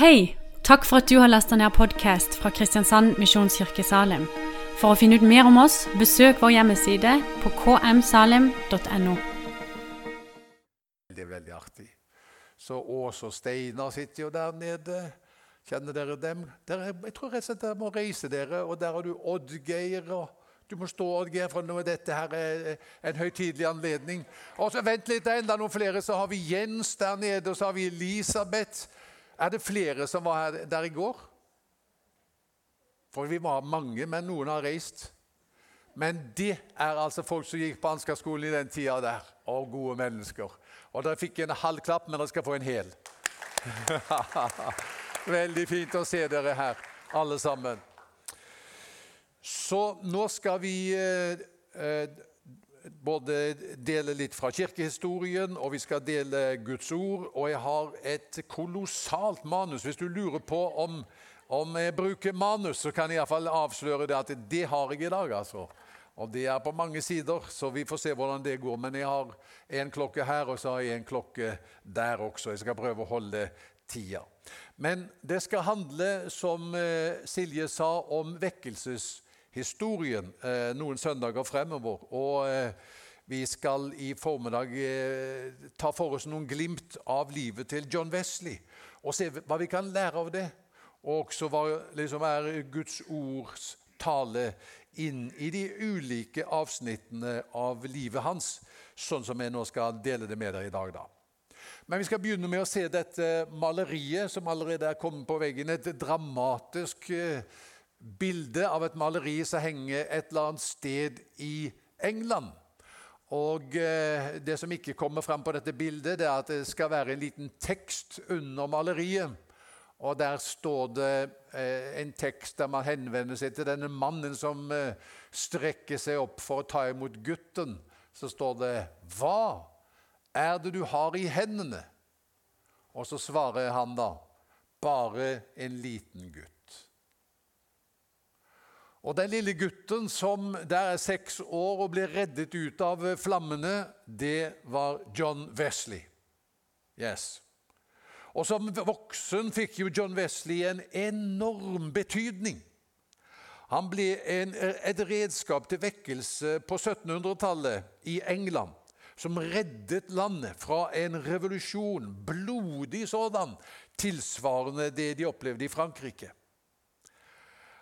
Hei! Takk for at du har lasta ned podkast fra Kristiansand Misjonskirke Salim. For å finne ut mer om oss, besøk vår hjemmeside på kmsalim.no. Det er veldig artig. Så Ås og Steinar sitter jo der nede. Kjenner dere dem? Dere, jeg tror rett og slett dere må reise dere. Og der har du Oddgeir. og Du må stå, Oddgeir, for nå er dette her er en høytidelig anledning. Og så Vent litt, det er enda noen flere. Så har vi Jens der nede, og så har vi Elisabeth. Er det flere som var her der i går? For vi var mange, men noen har reist. Men det er altså folk som gikk på Ansgarskolen i den tida der. Og gode mennesker. Og dere fikk en halv klapp, men dere skal få en hel. Veldig fint å se dere her, alle sammen. Så nå skal vi eh, eh, både dele litt fra kirkehistorien, og vi skal dele Guds ord. Og jeg har et kolossalt manus. Hvis du lurer på om, om jeg bruker manus, så kan jeg iallfall avsløre det at det har jeg i dag. altså. Og Det er på mange sider, så vi får se hvordan det går. Men jeg har en klokke her, og så har jeg en klokke der også. Jeg skal prøve å holde tida. Men det skal handle, som eh, Silje sa, om vekkelseshistorien eh, noen søndager fremover. Og eh, vi skal i formiddag ta for oss noen glimt av livet til John Wesley og se hva vi kan lære av det. Og også hva liksom er Guds ords tale inn i de ulike avsnittene av livet hans, sånn som jeg nå skal dele det med dere i dag. da. Men vi skal begynne med å se dette maleriet som allerede er kommet på veggen. Et dramatisk eh, bilde av et maleri som henger et eller annet sted i England. Og eh, Det som ikke kommer fram på dette bildet, det er at det skal være en liten tekst under maleriet. Og Der står det eh, en tekst der man henvender seg til denne mannen som strekker seg opp for å ta imot gutten. Så står det 'Hva er det du har i hendene? Og så svarer han da bare en liten gutt. Og Den lille gutten som der er seks år og blir reddet ut av flammene, det var John Wesley. Yes. Og Som voksen fikk jo John Wesley en enorm betydning. Han ble en, et redskap til vekkelse på 1700-tallet i England som reddet landet fra en revolusjon, blodig sådan, tilsvarende det de opplevde i Frankrike.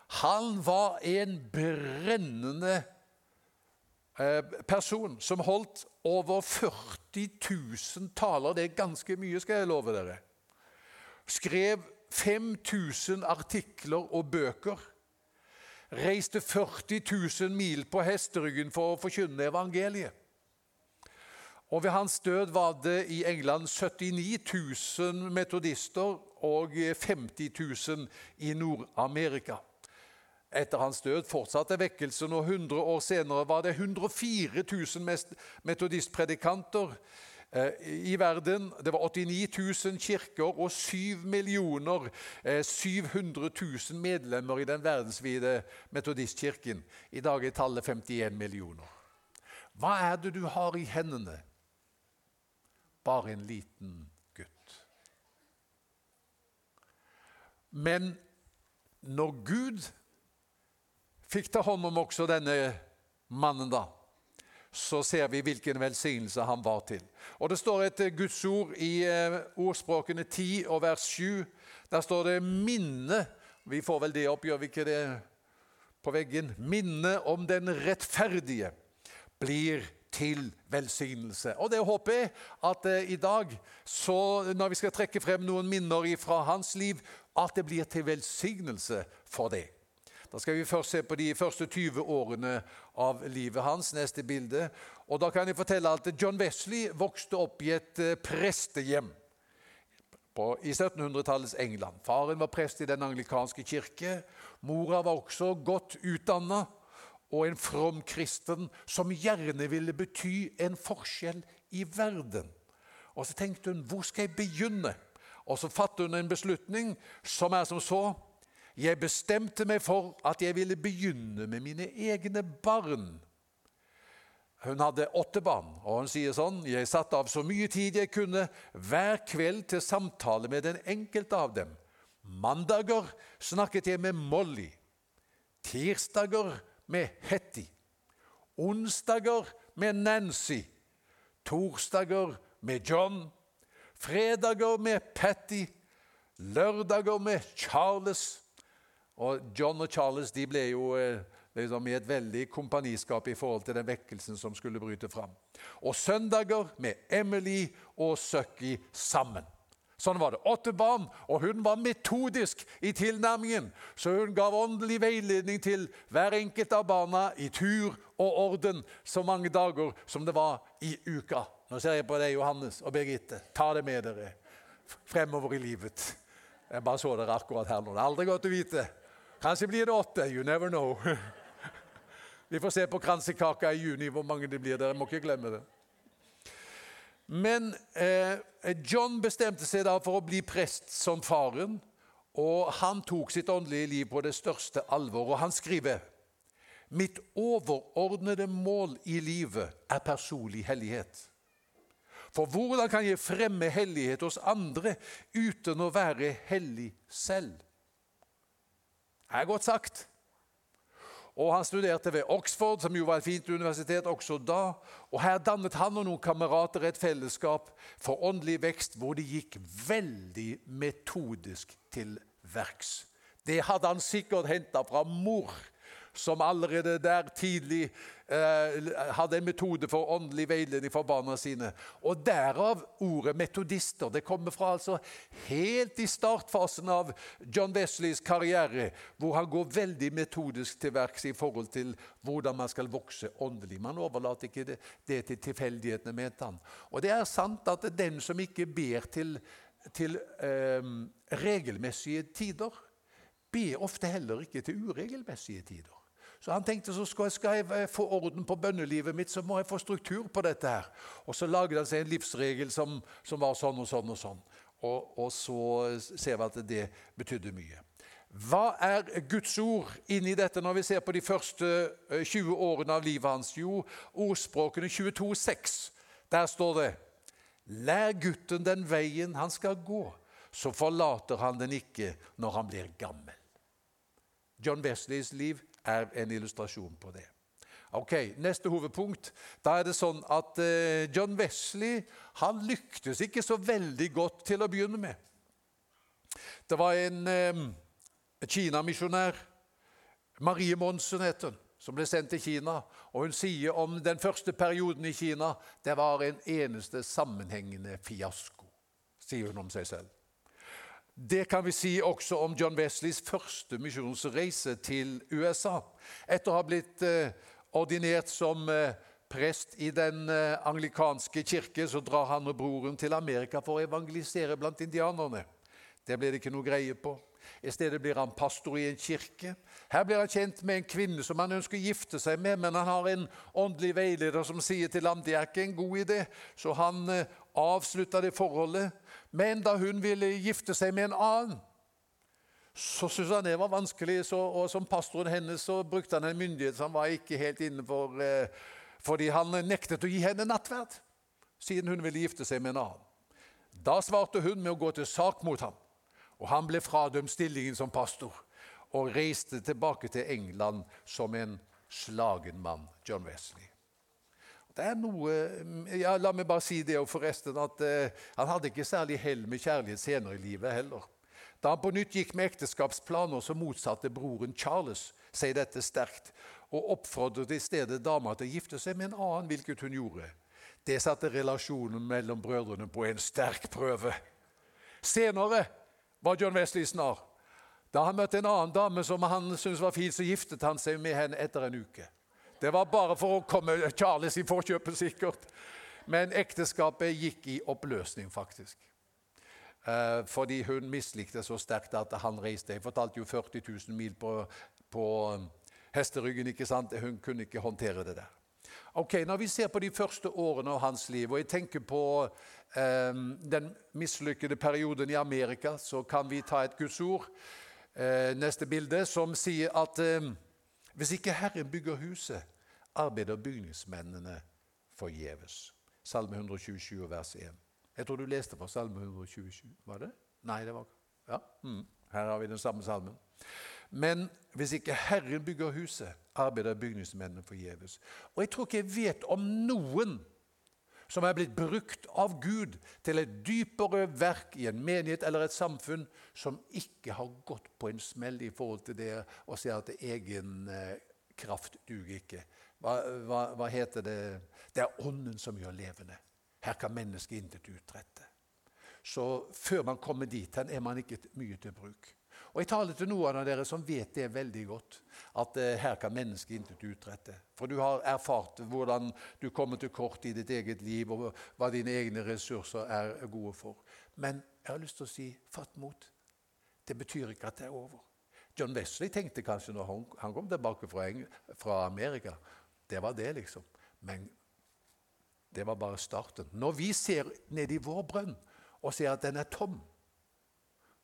Han var en brennende eh, person som holdt over 40 000 taler. Det er ganske mye, skal jeg love dere. Skrev 5000 artikler og bøker. Reiste 40 000 mil på hesteryggen for å forkynne evangeliet. Og Ved hans død var det i England 79 000 metodister og 50 000 i Nord-Amerika. Etter hans død fortsatte vekkelsen, og 100 år senere var det 104 000 metodistpredikanter eh, i verden. Det var 89 000 kirker og 7 millioner 700 000 medlemmer i den verdensvide metodistkirken. I dag er tallet 51 millioner. Hva er det du har i hendene? bare en liten gutt. Men når Gud fikk ta hånd om også denne mannen, da, så ser vi hvilken velsignelse han var til. Og Det står et Guds ord i eh, ordspråkene 10 og vers 7. Der står det 'minne'. Vi får vel det opp, gjør vi ikke det på veggen? 'Minne om den rettferdige blir til velsignelse. Og Det håper jeg at eh, i dag, når vi skal trekke frem noen minner fra hans liv, at det blir til velsignelse for det. Da skal vi først se på de første 20 årene av livet hans. Neste bilde. Og da kan jeg fortelle at John Wesley vokste opp i et eh, prestehjem i 1700-tallets England. Faren var prest i Den anglikanske kirke. Mora var også godt utdanna og en from kristen som gjerne ville bety en forskjell i verden. Og Så tenkte hun hvor skal jeg begynne? Og Så fattet hun en beslutning som er som så. Jeg bestemte meg for at jeg ville begynne med mine egne barn. Hun hadde åtte barn, og hun sier sånn Jeg satte av så mye tid jeg kunne hver kveld til samtale med den enkelte av dem. Mandager snakket jeg med Molly. Tirsdager med Hetty. Onsdager med Nancy. Torsdager med John. Fredager med Patty. Lørdager med Charles. Og John og Charles de ble jo eh, liksom, i et veldig kompaniskap i forhold til den vekkelsen som skulle bryte fram. Og søndager med Emily og Sucky sammen. Sånn var det. Åtte barn, og hun var metodisk i tilnærmingen. Så hun gav åndelig veiledning til hver enkelt av barna i tur og orden så mange dager som det var i uka. Nå ser jeg på deg, Johannes og Birgitte. Ta det med dere fremover i livet. Jeg bare så dere akkurat her nå. Det er aldri godt å vite. Kanskje blir det åtte. You never know. Vi får se på kransekaka i juni hvor mange det blir. Dere må ikke glemme det. Men eh, John bestemte seg da for å bli prest som faren, og han tok sitt åndelige liv på det største alvor. Og han skriver Mitt overordnede mål i livet er personlig hellighet. For hvordan kan jeg fremme hellighet hos andre uten å være hellig selv? Er godt sagt. Og Han studerte ved Oxford, som jo var et fint universitet også da. og Her dannet han og noen kamerater et fellesskap for åndelig vekst hvor de gikk veldig metodisk til verks. Det hadde han sikkert henta fra mor som allerede der tidlig eh, hadde en metode for åndelig veiledning for barna sine. Og derav ordet metodister. Det kommer fra altså helt i startfasen av John Wesleys karriere, hvor han går veldig metodisk til verks i forhold til hvordan man skal vokse åndelig. Man overlater ikke det, det til tilfeldighetene, mente han. Og det er sant at den som ikke ber til, til eh, regelmessige tider, ber ofte heller ikke til uregelmessige tider. Så han tenkte så skal jeg, skal jeg eh, få orden på bønnelivet mitt, så må jeg få struktur på dette. her. Og så laget han seg en livsregel som, som var sånn og sånn og sånn. Og, og, så ser vi at det betydde mye. Hva er Guds ord inni dette når vi ser på de første 20 eh, årene av livet hans? Jo, ordspråkene 22,6. Der står det Lær gutten den veien han skal gå, så forlater han den ikke når han blir gammel. John Wesleys liv er en illustrasjon på det. Ok, Neste hovedpunkt. Da er det sånn at uh, John Wesley han lyktes ikke så veldig godt til å begynne med. Det var en eh, Kina-misjonær, Marie Monsen het hun, som ble sendt til Kina. Og Hun sier om den første perioden i Kina det var en eneste sammenhengende fiasko, sier hun om seg selv. Det kan vi si også om John Wesleys første misjonsreise til USA. Etter å ha blitt eh, ordinert som eh, prest i den eh, anglikanske kirke, så drar han og broren til Amerika for å evangelisere blant indianerne. Det blir det ikke noe greie på. I stedet blir han pastor i en kirke. Her blir han kjent med en kvinne som han ønsker å gifte seg med, men han har en åndelig veileder som sier til ham det er ikke en god idé, så han avslutta det forholdet. Men da hun ville gifte seg med en annen, så syntes han det var vanskelig. Så, og som pastoren hennes så brukte han en myndighet som var ikke helt innenfor eh, Fordi han nektet å gi henne nattverd, siden hun ville gifte seg med en annen. Da svarte hun med å gå til sak mot ham, og han ble fradømt stillingen som pastor og reiste tilbake til England som en slagen mann, John Wesley. Det er noe ja, La meg bare si det og forresten at eh, han hadde ikke særlig hell med kjærlighet senere i livet heller. Da han på nytt gikk med ekteskapsplaner, så motsatte broren Charles seg dette sterkt og oppfordret i stedet dama til å gifte seg med en annen, hvilket hun gjorde. Det satte relasjonen mellom brødrene på en sterk prøve. Senere var John Wesley snar. Da han møtte en annen dame som han syntes var fin, så giftet han seg med henne etter en uke. Det var bare for å komme Charles i forkjøpet, sikkert. Men ekteskapet gikk i oppløsning, faktisk. Eh, fordi hun mislikte så sterkt at han reiste. Jeg fortalte jo 40 000 mil på, på um, hesteryggen. ikke sant? Hun kunne ikke håndtere det der. Ok, Når vi ser på de første årene av hans liv, og jeg tenker på eh, den mislykkede perioden i Amerika, så kan vi ta et gudsord, eh, neste bilde, som sier at eh, hvis ikke Herren bygger huset, arbeider bygningsmennene forgjeves. Salme 127, vers 1. Jeg tror du leste fra Salme 127. Var det? Nei, det var Ja. Mm. Her har vi den samme salmen. Men hvis ikke Herren bygger huset, arbeider bygningsmennene forgjeves. Og jeg tror ikke jeg vet om noen som er blitt brukt av Gud til et dypere verk i en menighet eller et samfunn, som ikke har gått på en smell i forhold til det å sier at egen eh, kraft duger ikke. Hva, hva, hva heter det? Det er Ånden som gjør levende. Her kan mennesket intet utrette. Så før man kommer dit hen, er man ikke mye til bruk. Og Jeg taler til noen av dere som vet det veldig godt, at eh, her kan mennesket intet utrette. For du har erfart hvordan du kommer til kort i ditt eget liv, og hva dine egne ressurser er gode for. Men jeg har lyst til å si fatt mot. Det betyr ikke at det er over. John Wesley tenkte kanskje når han kom tilbake fra, Amerika Det var det, liksom. Men det var bare starten. Når vi ser ned i vår brønn og ser at den er tom,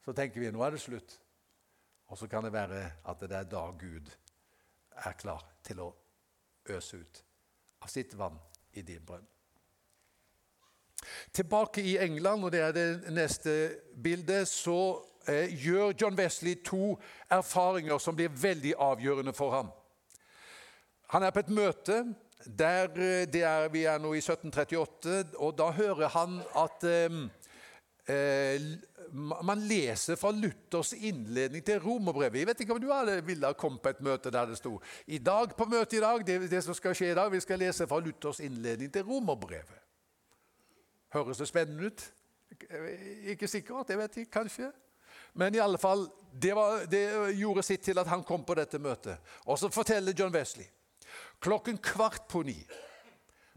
så tenker vi nå er det slutt. Og så kan det være at det er da Gud er klar til å øse ut av sitt vann i din brønn. Tilbake i England, og det er det neste bildet, så eh, gjør John Wesley to erfaringer som blir veldig avgjørende for ham. Han er på et møte der eh, er, Vi er nå i 1738, og da hører han at eh, man leser fra Luthers innledning til romerbrevet. Jeg vet ikke om du alle ville ha kommet på et møte der det sto i dag på møtet i dag, det, det, som skal skje i dag, vi skal lese fra Luthers innledning til romerbrevet. Høres det spennende ut? Ikke sikkert, jeg vet ikke, kanskje. Men i alle fall, det, var, det gjorde sitt til at han kom på dette møtet. Og så forteller John Wesley klokken kvart på ni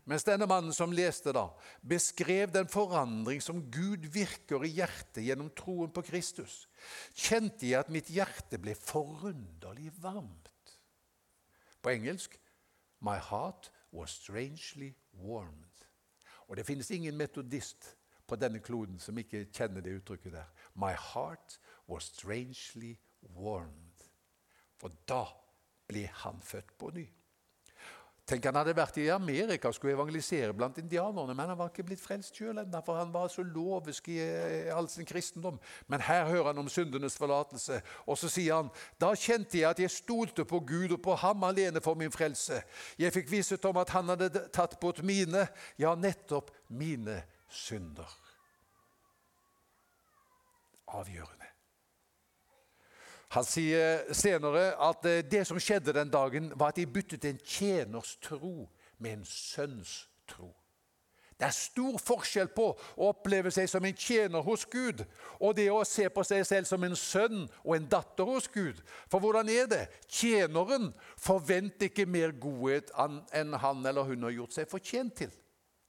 mens denne mannen som leste, da, beskrev den forandring som Gud virker i hjertet gjennom troen på Kristus, kjente jeg at mitt hjerte ble forunderlig varmt. På engelsk My heart was strangely warmed. Og det finnes ingen metodist på denne kloden som ikke kjenner det uttrykket der. My heart was strangely warmed. For da ble han født på ny. Tenk Han hadde vært i Amerika og skulle evangelisere blant indianerne, men han var ikke blitt frelst sjøl ennå, for han var så lovisk i all sin kristendom. Men her hører han om syndenes forlatelse, og så sier han da kjente jeg at jeg stolte på Gud og på ham alene for min frelse. Jeg fikk visshet om at han hadde tatt bort mine, ja, nettopp mine synder. Avgjørende. Han sier senere at eh, det som skjedde den dagen, var at de byttet en tjeners tro med en sønns tro. Det er stor forskjell på å oppleve seg som en tjener hos Gud og det å se på seg selv som en sønn og en datter hos Gud. For hvordan er det? Tjeneren forventer ikke mer godhet enn han eller hun har gjort seg fortjent til.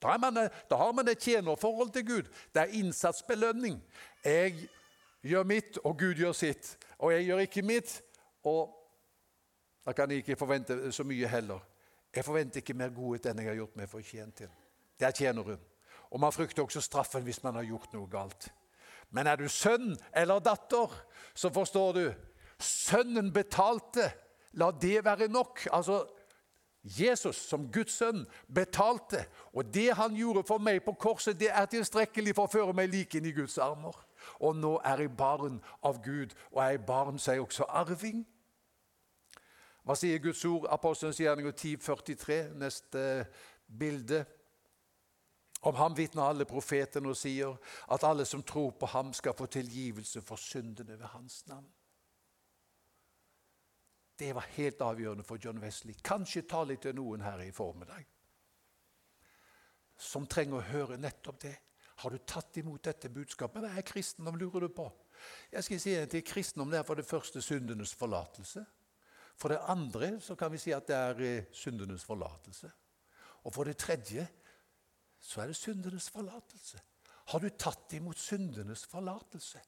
Da, man, da har man et tjenerforhold til Gud. Det er innsatsbelønning. Jeg gjør mitt, og Gud gjør sitt og jeg gjør ikke mitt. Og da kan jeg ikke forvente så mye heller. Jeg forventer ikke mer godhet enn jeg har gjort meg fortjent til. Det er tjeneren. Og man frykter også straffen hvis man har gjort noe galt. Men er du sønn eller datter, så forstår du Sønnen betalte. La det være nok. Altså, Jesus som Guds sønn betalte. Og det han gjorde for meg på korset, det er tilstrekkelig for å føre meg like inn i Guds armer og nå er jeg barn av Gud, og er jeg barn, så er jeg også arving. Hva sier Guds ord? Apostelens gjerninger 10,43, neste bilde. Om ham vitner alle profetene og sier at alle som tror på ham, skal få tilgivelse for syndene ved hans navn. Det var helt avgjørende for John Wesley. Kanskje ta litt til noen her i formiddag som trenger å høre nettopp det. Har du tatt imot dette budskapet? Hva er kristendom, lurer du på? Jeg skal si at Kristendom det er for det første syndenes forlatelse. For det andre så kan vi si at det er eh, syndenes forlatelse. Og for det tredje så er det syndenes forlatelse. Har du tatt imot syndenes forlatelse?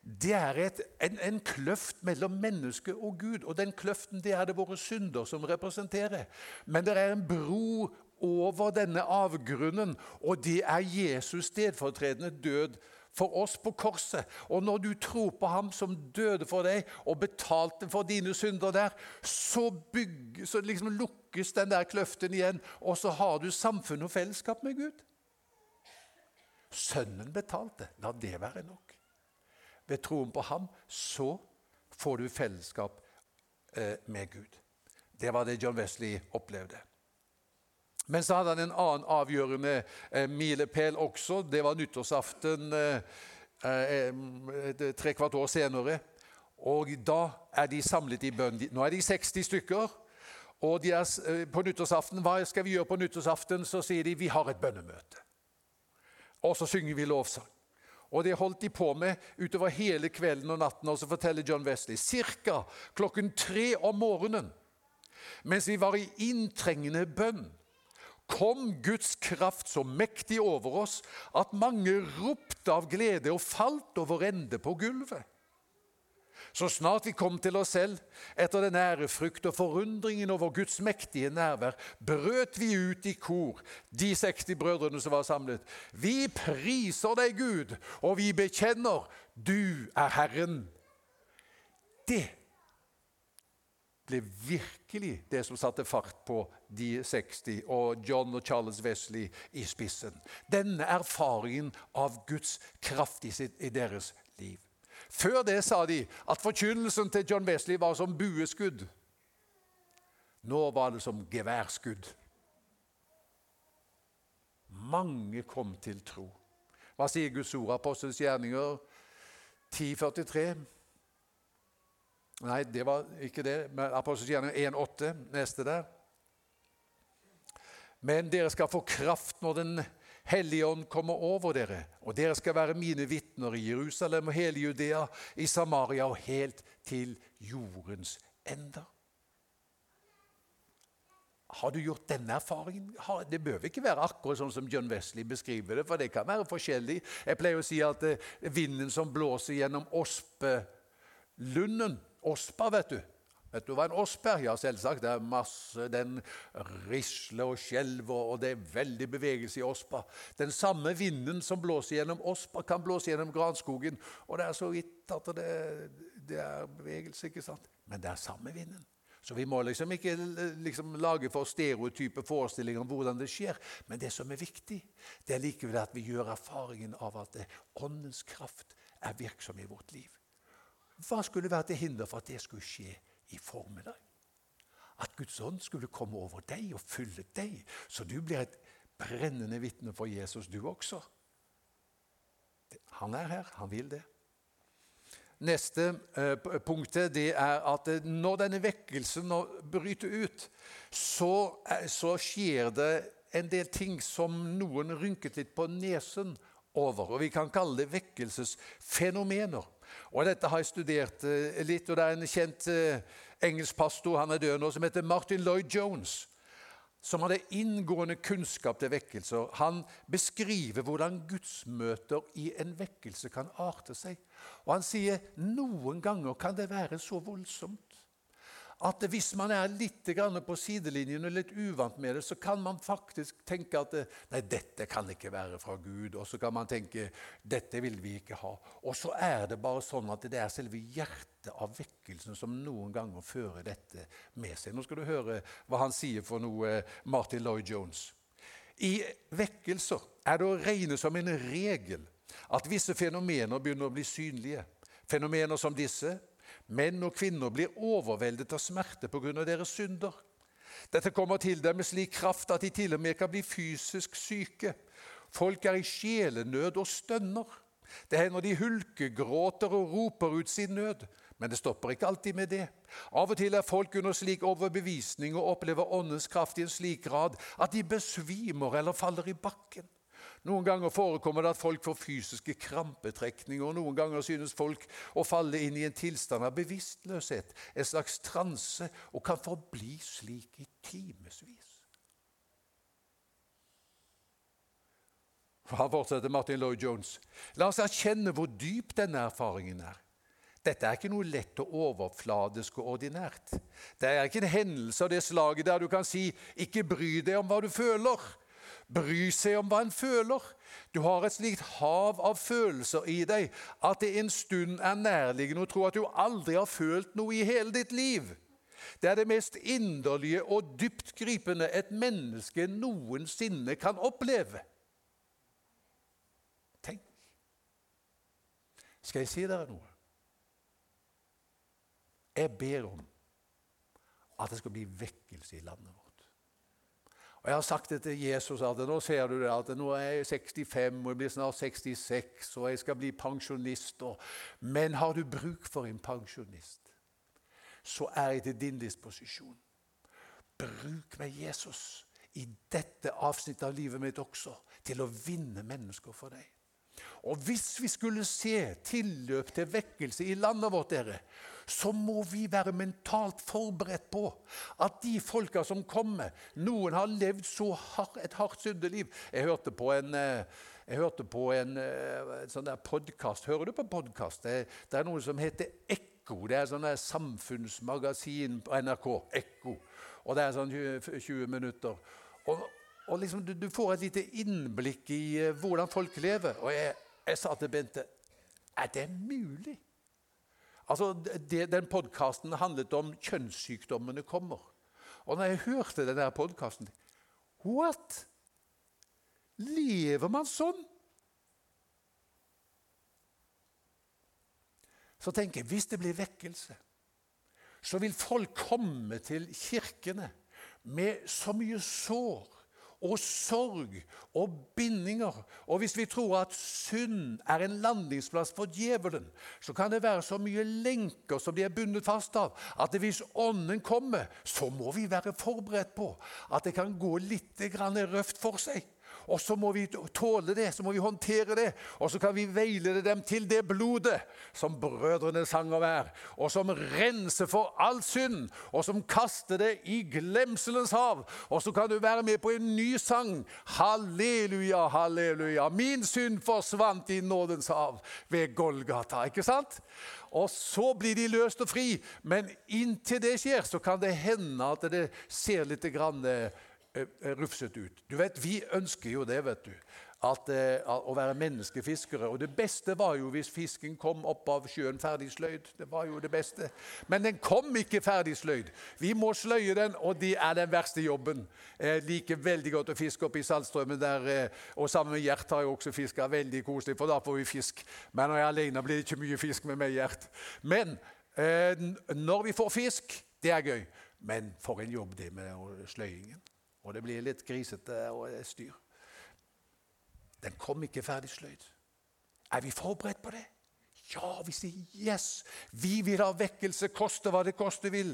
Det er et, en, en, kløft mellom menneske og Gud, og den kløften det er det våre synder som representerer. Men det er en bro over denne avgrunnen, og det er Jesus stedfortredende død for oss på korset. Og når du tror på ham som døde for deg og betalte for dine synder der, så, bygge, så liksom lukkes den der kløften igjen, og så har du samfunn og fellesskap med Gud. Sønnen betalte. La det være nok. ved troen på ham, så får du fellesskap eh, med Gud. Det var det John Wesley opplevde. Men så hadde han en annen avgjørende eh, milepæl også. Det var nyttårsaften eh, eh, tre kvart år senere. Og da er de samlet i bønn. Nå er de 60 stykker. Og er, eh, på nyttårsaften, Hva skal vi gjøre på nyttårsaften? Så sier de vi har et bønnemøte. Og så synger vi lovsang. Og Det holdt de på med utover hele kvelden og natten. Og så forteller John Wesley ca. klokken tre om morgenen, mens vi var i inntrengende bønn, kom Guds kraft så mektig over oss at mange ropte av glede og falt over ende på gulvet. Så snart vi kom til oss selv, etter den ærefrykt og forundringen over Guds mektige nærvær, brøt vi ut i kor, de 60 brødrene som var samlet. Vi priser deg, Gud, og vi bekjenner du er Herren. Det ble virkelig det som satte fart på de 60 og John og Charles Wesley i spissen. Denne erfaringen av Guds kraft i, sitt, i deres liv. Før det sa de at forkynnelsen til John Wesley var som bueskudd. Nå var det som geværskudd. Mange kom til tro. Hva sier Guds ord? Apostelens gjerninger 1043? Nei, det var ikke det. Gjerninger 1,8, neste der. Men dere skal få kraft når Den Hellige ånd kommer over dere, og dere skal være mine vitner i Jerusalem og hele Judea, i Samaria og helt til jordens ender. Har du gjort denne erfaringen? Det bør ikke være akkurat sånn som John Wesley beskriver det, for det kan være forskjellig. Jeg pleier å si at eh, vinden som blåser gjennom ospelunden Ospa, vet du Vet du hva en osp er? Ja, selvsagt. Det er masse, Den risler og skjelver, og det er veldig bevegelse i ospa. Den samme vinden som blåser gjennom ospa, kan blåse gjennom granskogen. Og det er så vidt at det, det er bevegelse, ikke sant? Men det er samme vinden. Så vi må liksom ikke liksom lage for stereotype forestillinger om hvordan det skjer. Men det som er viktig, det er likevel at vi gjør erfaringen av at åndens kraft er virksom i vårt liv. Hva skulle være til hinder for at det skulle skje i formiddag. At Guds ånd skulle komme over deg og fylle deg, så du blir et brennende vitne for Jesus, du også. Han er her, han vil det. Neste punkt punktet er at eh, når denne vekkelsen bryter ut, så, eh, så, skjer det en del ting som noen rynket litt på nesen over. og Vi kan kalle det vekkelsesfenomener. Og Dette har jeg studert eh, litt, og det er en kjent eh, engelsk pastor han er død nå, som heter Martin Lloyd Jones. Som hadde inngående kunnskap til vekkelser. Han beskriver hvordan gudsmøter i en vekkelse kan arte seg. Og han sier noen ganger kan det være så voldsomt at hvis man er litt på sidelinjen og litt uvant med det, så kan man faktisk tenke at nei, dette kan ikke være fra Gud. Og så kan man tenke dette vil vi ikke ha. Og så er det bare sånn at det er selve hjertet av vekkelsen som noen ganger fører dette med seg. Nå skal du høre hva han sier for noe, Martin Lloyd Jones. I vekkelser er det å regne som en regel at visse fenomener begynner å bli synlige. Fenomener som disse Menn og kvinner blir overveldet av smerte pga. deres synder. Dette kommer til dem med slik kraft at de til og med kan bli fysisk syke. Folk er i sjelenød og stønner. Det hender de hulkegråter og roper ut sin nød. Men det stopper ikke alltid med det. Av og til er folk under slik overbevisning og opplever åndens kraft i en slik grad at de besvimer eller faller i bakken. Noen ganger forekommer det at folk får fysiske krampetrekninger. og Noen ganger synes folk å falle inn i en tilstand av bevisstløshet, en slags transe, og kan forbli slik i timevis. Han fortsetter Martin Lloyd Jones. La oss erkjenne hvor dyp denne erfaringen er. Dette er ikke noe lett og overfladisk og ordinært. Det er ikke en hendelse av det slaget der du kan si 'ikke bry deg om hva du føler' bry seg om hva en føler. Du har et slikt hav av følelser i deg at det en stund er nærliggende å tro at du aldri har følt noe i hele ditt liv. Det er det mest inderlige og dyptgripende et menneske noensinne kan oppleve. Tenk. Skal jeg si dere noe? Jeg ber om at det skal bli vekkelse i landet vårt. Og Jeg har sagt det til Jesus at nå ser du det, at nå er jeg 65 og jeg blir snart 66 og jeg skal bli pensjonist. Og, men har du bruk for en pensjonist, så er jeg til din disposisjon. Bruk meg Jesus i dette avsnittet av livet mitt også til å vinne mennesker for deg. Og hvis vi skulle se tilløp til vekkelse i landet vårt, dere, så må vi være mentalt forberedt på at de folka som kommer Noen har levd så hard, et hardt syndeliv. Jeg hørte på en, eh, jeg hørte på en, en eh, sånn der podkast. Hører du på podkast? Det, det, er noe som heter Ekko. Det er sånn samfunnsmagasin på NRK. Ekko. Og det er sånn 20, 20 minutter. Og, og liksom, du, du, får et lite innblikk i uh, hvordan folk lever. Og jeg, jeg sa til Bente Er det mulig? Altså, det, Den podkasten handlet om kjønnssykdommene kommer. Og når jeg hørte den podkasten What? Lever man sånn? Så tenker jeg, hvis det blir vekkelse, så vil folk komme til kirkene med så mye sår og sorg og bindinger. Og hvis vi tror at synd er en landingsplass for djevelen, så kan det være så mye lenker som de er bundet fast av, at hvis Ånden kommer, så må vi være forberedt på at det kan gå litt røft for seg. Og så må vi tåle det, så må vi håndtere det. Og så kan vi veilede dem til det blodet som brødrene sanger vær, og som renser for all synd, og som kaster det i glemselens hav. Og så kan du være med på en ny sang. Halleluja, halleluja. Min synd forsvant i nådens hav ved Golgata. Ikke sant? Og så blir de løst og fri. Men inntil det skjer, så kan det hende at det ser litt grann Eh, eh, rufset ut. Du vet, Vi ønsker jo det, vet du. At, eh, å være menneskefiskere. Og Det beste var jo hvis fisken kom opp av sjøen ferdig sløyd. Det var jo det beste. Men den kom ikke ferdig sløyd. Vi må sløye den, og det er den verste jobben. Jeg liker veldig godt å fiske oppe i Saltstraumen. der, Og sammen med Gjert har jeg også fiska. Veldig koselig, for da får vi fisk. Men når jeg er alene, blir det ikke mye fisk med meg, Gjert. Men når vi får fisk, det er gøy. Men for en jobb det med sløyingen. Og det blir litt grisete og styr. Den kom ikke ferdig sløyd. Er vi forberedt på det? Ja, vi sier yes. Vi vil ha vekkelse, koste hva det koste vil.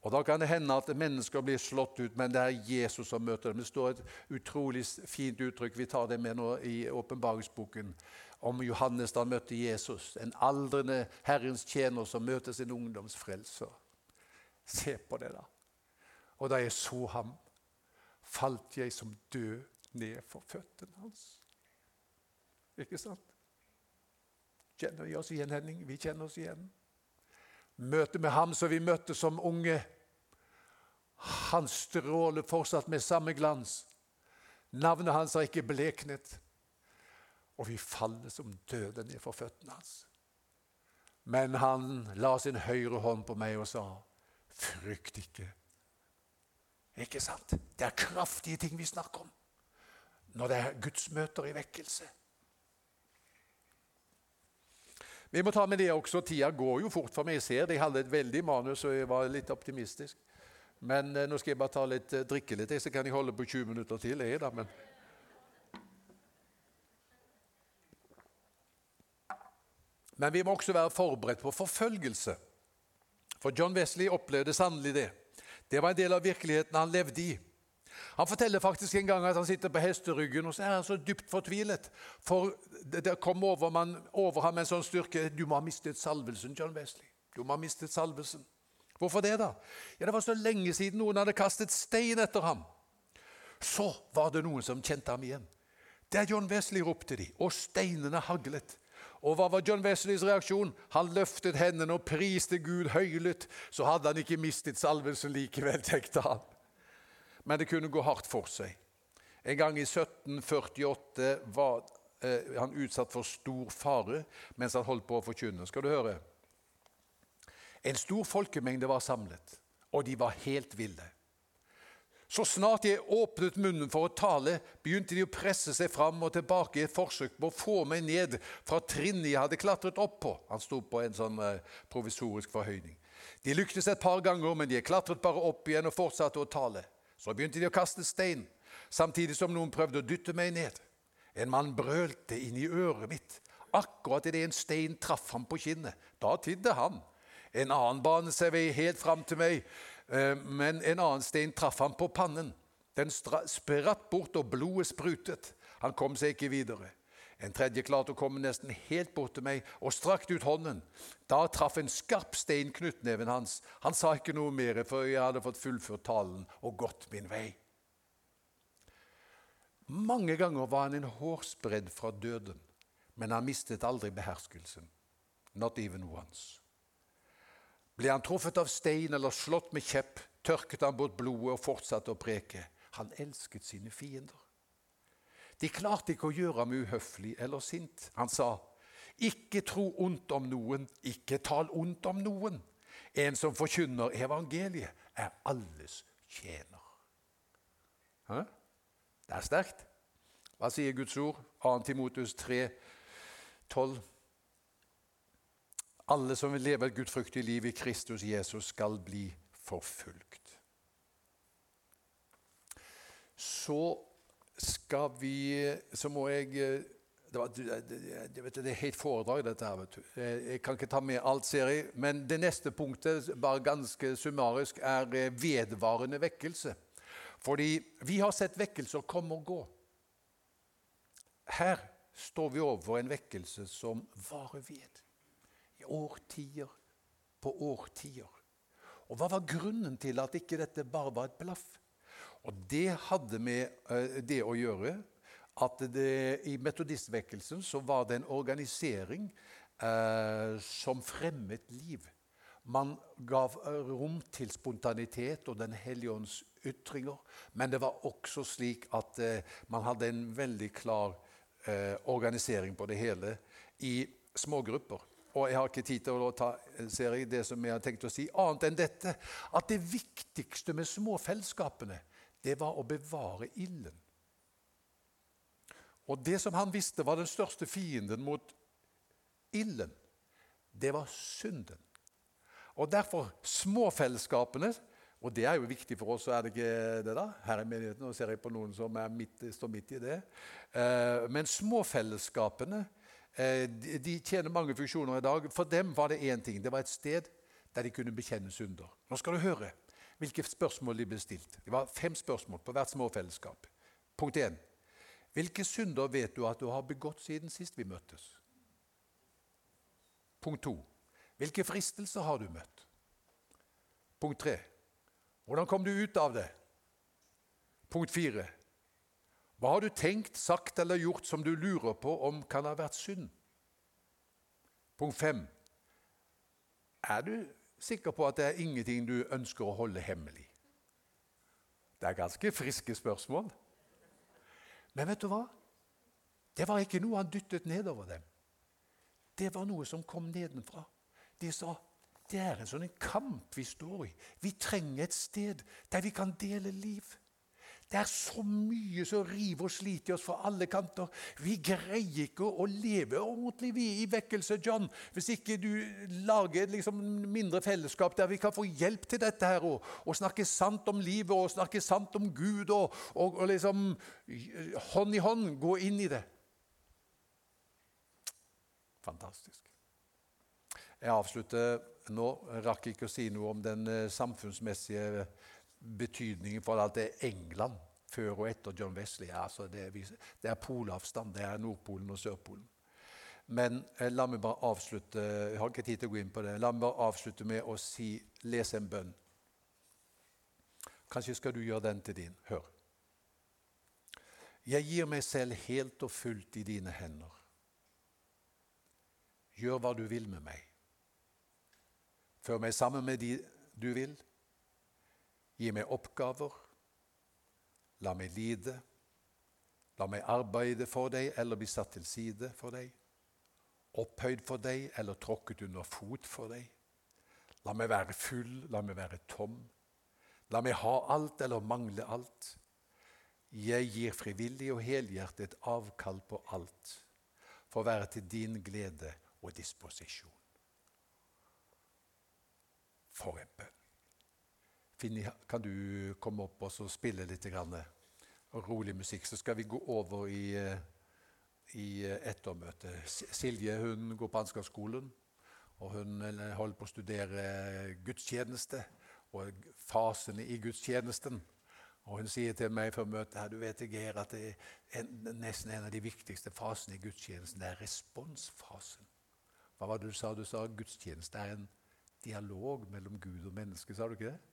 Og Da kan det hende at mennesker blir slått ut, men det er Jesus som møter dem. Det står et utrolig fint uttrykk, vi tar det med nå i åpenbaringsboken, om Johannes da han møtte Jesus. En aldrende Herrens tjener som møter sin ungdomsfrelser. Se på det, da. Og da jeg så ham, falt jeg som død ned for føttene hans. Ikke sant? Kjenner vi oss igjen, Henning? Vi kjenner oss igjen. Møtet med ham som vi møtte som unge, han stråler fortsatt med samme glans. Navnet hans har ikke bleknet. Og vi faller som døde ned for føttene hans. Men han la sin høyre hånd på meg og sa, 'Frykt ikke, ikke sant? Det er kraftige ting vi snakker om når det er gudsmøter i vekkelse. Vi må ta med det også. Tida går jo fort for meg. Jeg ser det. Jeg hadde et veldig manus, og jeg var litt optimistisk. Men eh, nå skal jeg bare litt, eh, drikke litt, så kan jeg holde på 20 minutter til. Jeg, da, men... men vi må også være forberedt på forfølgelse. For John Wesley opplevde sannelig det. Det var en del av virkeligheten han levde i. Han forteller faktisk en gang at han sitter på hesteryggen og så er han så dypt fortvilet. For det kom over, man, over ham en sånn styrke Du må ha mistet salvelsen, John Wesley. Du må ha mistet salvelsen. Hvorfor det, da? Ja, Det var så lenge siden noen hadde kastet stein etter ham. Så var det noen som kjente ham igjen. Det er John Wesley, ropte de, og steinene haglet. Og hva var John Wesleys reaksjon? Han løftet hendene og priste Gud høylytt. Så hadde han ikke mistet salvelsen likevel, tenkte han. Men det kunne gå hardt for seg. En gang i 1748 var eh, han utsatt for stor fare mens han holdt på å forkynne. Skal du høre? En stor folkemengde var samlet, og de var helt ville. Så snart jeg åpnet munnen for å tale, begynte de å presse seg fram og tilbake i et forsøk på å få meg ned fra trinnet jeg hadde klatret opp på. Han sto på en sånn eh, provisorisk forhøyning. De lyktes et par ganger, men de klatret bare opp igjen og fortsatte å tale. Så begynte de å kaste stein, samtidig som noen prøvde å dytte meg ned. En mann brølte inn i øret mitt. Akkurat idet en stein traff ham på kinnet. Da tidde han. En annen banet seg vei helt fram til meg, men en annen stein traff han på pannen. Den spratt bort, og blodet sprutet. Han kom seg ikke videre. En tredje klarte å komme nesten helt bort til meg og strakte ut hånden. Da traff en skarp stein knyttneven hans. Han sa ikke noe mer, for jeg hadde fått fullført talen og gått min vei. Mange ganger var han en hårsbredd fra døden, men han mistet aldri beherskelsen. Not even once. Ble han truffet av stein eller slått med kjepp, tørket han bort blodet og fortsatte å preke. Han elsket sine fiender. De klarte ikke å gjøre ham uhøflig eller sint. Han sa, 'Ikke tro ondt om noen, ikke tal ondt om noen.' En som forkynner evangeliet, er alles tjener. Hæ? Det er sterkt. Hva sier Guds ord? 2. Timotus 3, 12. Alle som vil leve et gudfryktig liv i Kristus Jesus, skal bli forfulgt. Så skal vi Så må jeg det, var, det, det, er helt foredrag, dette her. vet du. Jeg kan ikke ta med alt, ser jeg. Men det neste punktet, bare ganske summarisk, er vedvarende vekkelse. Fordi vi har sett vekkelser komme og gå. Her står vi overfor en vekkelse som varer ved. I årtier på årtier. Og Hva var grunnen til at ikke dette bare var et blaff? Og Det hadde med uh, det å gjøre at det, i metodistvekkelsen så var det en organisering eh, som fremmet liv. Man gav eh, rom til spontanitet og Den hellige ånds ytringer. Men det var også slik at eh, man hadde en veldig klar organisering på det hele i smågrupper. Og jeg har ikke tid til å ta ser jeg, det som jeg har tenkt å si, annet enn dette. At det viktigste med småfellesskapene, det var å bevare ilden. Og det som han visste var den største fienden mot ilden, det var synden. Og derfor småfellesskapene og det er jo viktig for oss, så er det ikke det da? Her i menigheten, Nå ser jeg på noen som midt, står midt i det. Eh, men småfellesskapene eh, de tjener mange funksjoner i dag. For dem var det én ting. Det var et sted der de kunne bekjenne synder. Nå skal du høre hvilke spørsmål de ble stilt. Det var fem spørsmål på hvert småfellesskap. Punkt 1. Hvilke synder vet du at du har begått siden sist vi møttes? Punkt 2. Hvilke fristelser har du møtt? Punkt 3. Hvordan kom du ut av det? Punkt 4. Hva har du tenkt, sagt eller gjort som du lurer på om kan ha vært synd? Punkt 5. Er du sikker på at det er ingenting du ønsker å holde hemmelig? Det er ganske friske spørsmål. Men vet du hva? Det var ikke noe han dyttet nedover dem. Det var noe som kom nedenfra. De sa det er en sånn kamp vi står i. Vi trenger et sted der vi kan dele liv. Det er så mye som river og sliter i oss fra alle kanter. Vi greier ikke å leve ordentlig vi i vekkelse, John, hvis ikke du lager liksom mindre fellesskap der vi kan få hjelp til dette her, og, og snakke sant om livet og snakke sant om Gud, og, og, og liksom hånd i hånd gå inn i det. Fantastisk. Jeg avslutter nå. Jeg rakk ikke å si noe om den eh, samfunnsmessige betydningen for at det er England før og etter John Wesley. Altså det, er, det, er, polavstand. Det er Nordpolen og Sørpolen. Men eh, la meg bare avslutte jeg har ikke tid til å gå inn på det, la meg bare avslutte med å si, lese en bønn. Kanskje skal du gjøre den til din. Hør. Jeg gir meg selv helt og fullt i dine hender. Gjør hva du vil med meg. Før meg sammen med de du vil. Gi meg oppgaver. La meg lide. La meg arbeide for deg eller bli satt til side for deg. Opphøyd for deg eller tråkket under fot for deg. La meg være full, la meg være tom. La meg ha alt eller mangle alt. Jeg gir frivillig og helhjertet avkall på alt for å være til din glede og disposisjon. For en bønn. Finni, kan du komme opp og spille litt grann, rolig musikk? Så skal vi gå over i, eh, i eh, ettermøtet. Silje hun går på ansgarskolen, og hun eh, holder på å studere gudstjeneste og fasene i gudstjenesten. Og Hun sier til meg før møtet her, du vet Geir, at det er nesten en av de viktigste fasene i gudstjenesten er responsfasen. Hva var det du sa? Du sa gudstjeneste er en dialog mellom Gud og menneske. Sa du ikke det?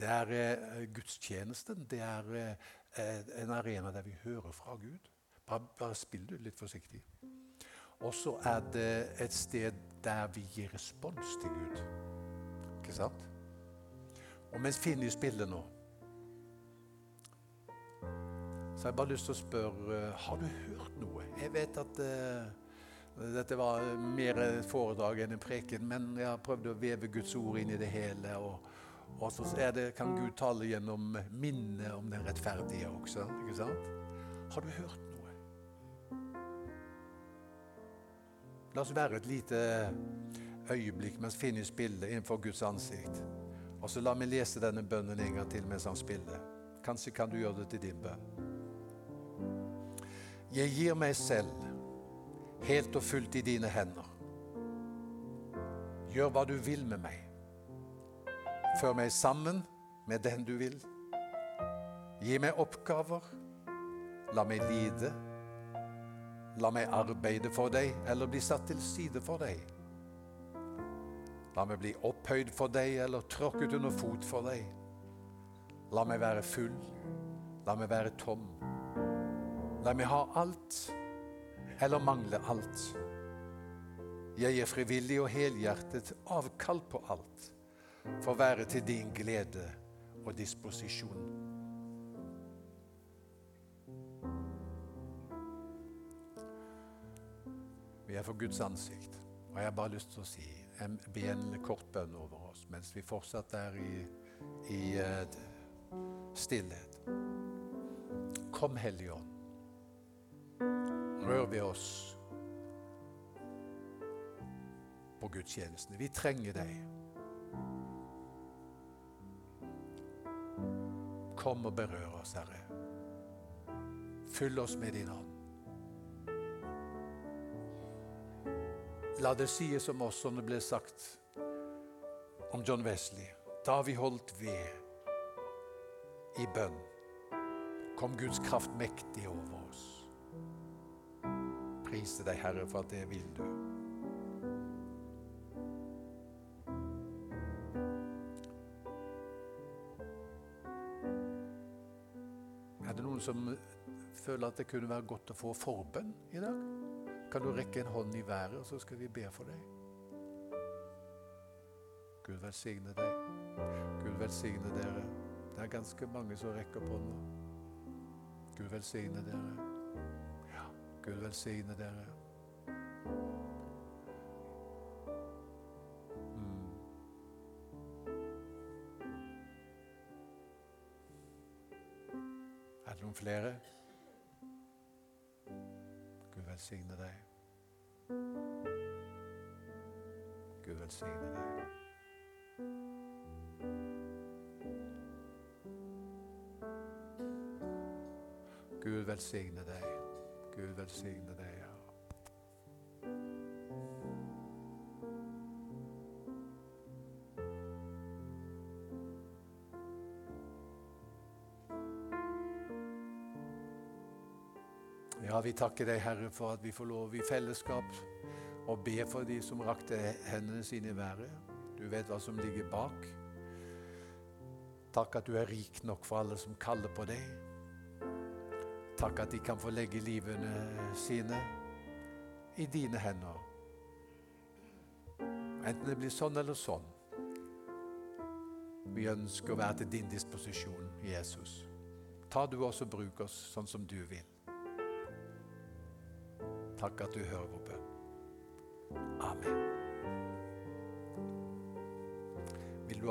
Det er eh, Gudstjenesten det er eh, en arena der vi hører fra Gud. Bare, bare spill du litt forsiktig. Og så er det et sted der vi gir respons til Gud. Ikke sant? Og mens Finny spiller nå, så har jeg bare lyst til å spørre Har du hørt noe? Jeg vet at uh, dette var mer et foredrag enn en preken, men jeg har prøvd å veve Guds ord inn i det hele. og og så kan Gud tale gjennom minnet om den rettferdige også. ikke sant? Har du hørt noe? La oss være et lite øyeblikk mens Finny spiller innenfor Guds ansikt. Og så la meg lese denne bønnen en gang til mens han spiller. Kanskje kan du gjøre det til din bønn. Jeg gir meg selv helt og fullt i dine hender. Gjør hva du vil med meg. Før meg sammen med den du vil. Gi meg oppgaver. La meg lide. La meg arbeide for deg eller bli satt til side for deg. La meg bli opphøyd for deg eller tråkket under fot for deg. La meg være full. La meg være tom. La meg ha alt eller mangle alt. Jeg gir frivillig og helhjertet avkall på alt for å være til din glede og disposisjon. Vi er for Guds ansikt, og jeg har bare lyst til å si en, en kort bønn over oss mens vi fortsatt er i, i uh, stillhet. Kom, Hellige Ånd. Rør ved oss på gudstjenestene. Vi trenger deg. Kom og berør oss, Herre. Fyll oss med din ånd. La det sies om oss som det ble sagt om John Wesley. Da vi holdt ved i bønn, kom Guds kraft mektig over oss. Prise deg, Herre, for at det vil du. Som føler at det kunne være godt å få forbønn i dag? Kan du rekke en hånd i været, og så skal vi be for deg? Gud velsigne deg. Gud velsigne dere. Det er ganske mange som rekker på nå. Gud velsigne dere. Ja, Gud velsigne dere. Flere. Gud velsigne deg. Gud velsigne deg. Gud velsigne deg. Gud velsigne deg. Takker deg, Herre, for at vi får lov i fellesskap å be for de som rakte hendene sine i været. Du vet hva som ligger bak. Takk at du er rik nok for alle som kaller på deg. Takk at de kan få legge livene sine i dine hender. Enten det blir sånn eller sånn. Vi ønsker å være til din disposisjon, Jesus. Ta du oss og bruk oss sånn som du vil. Takk at du hører vår bønn. Amen.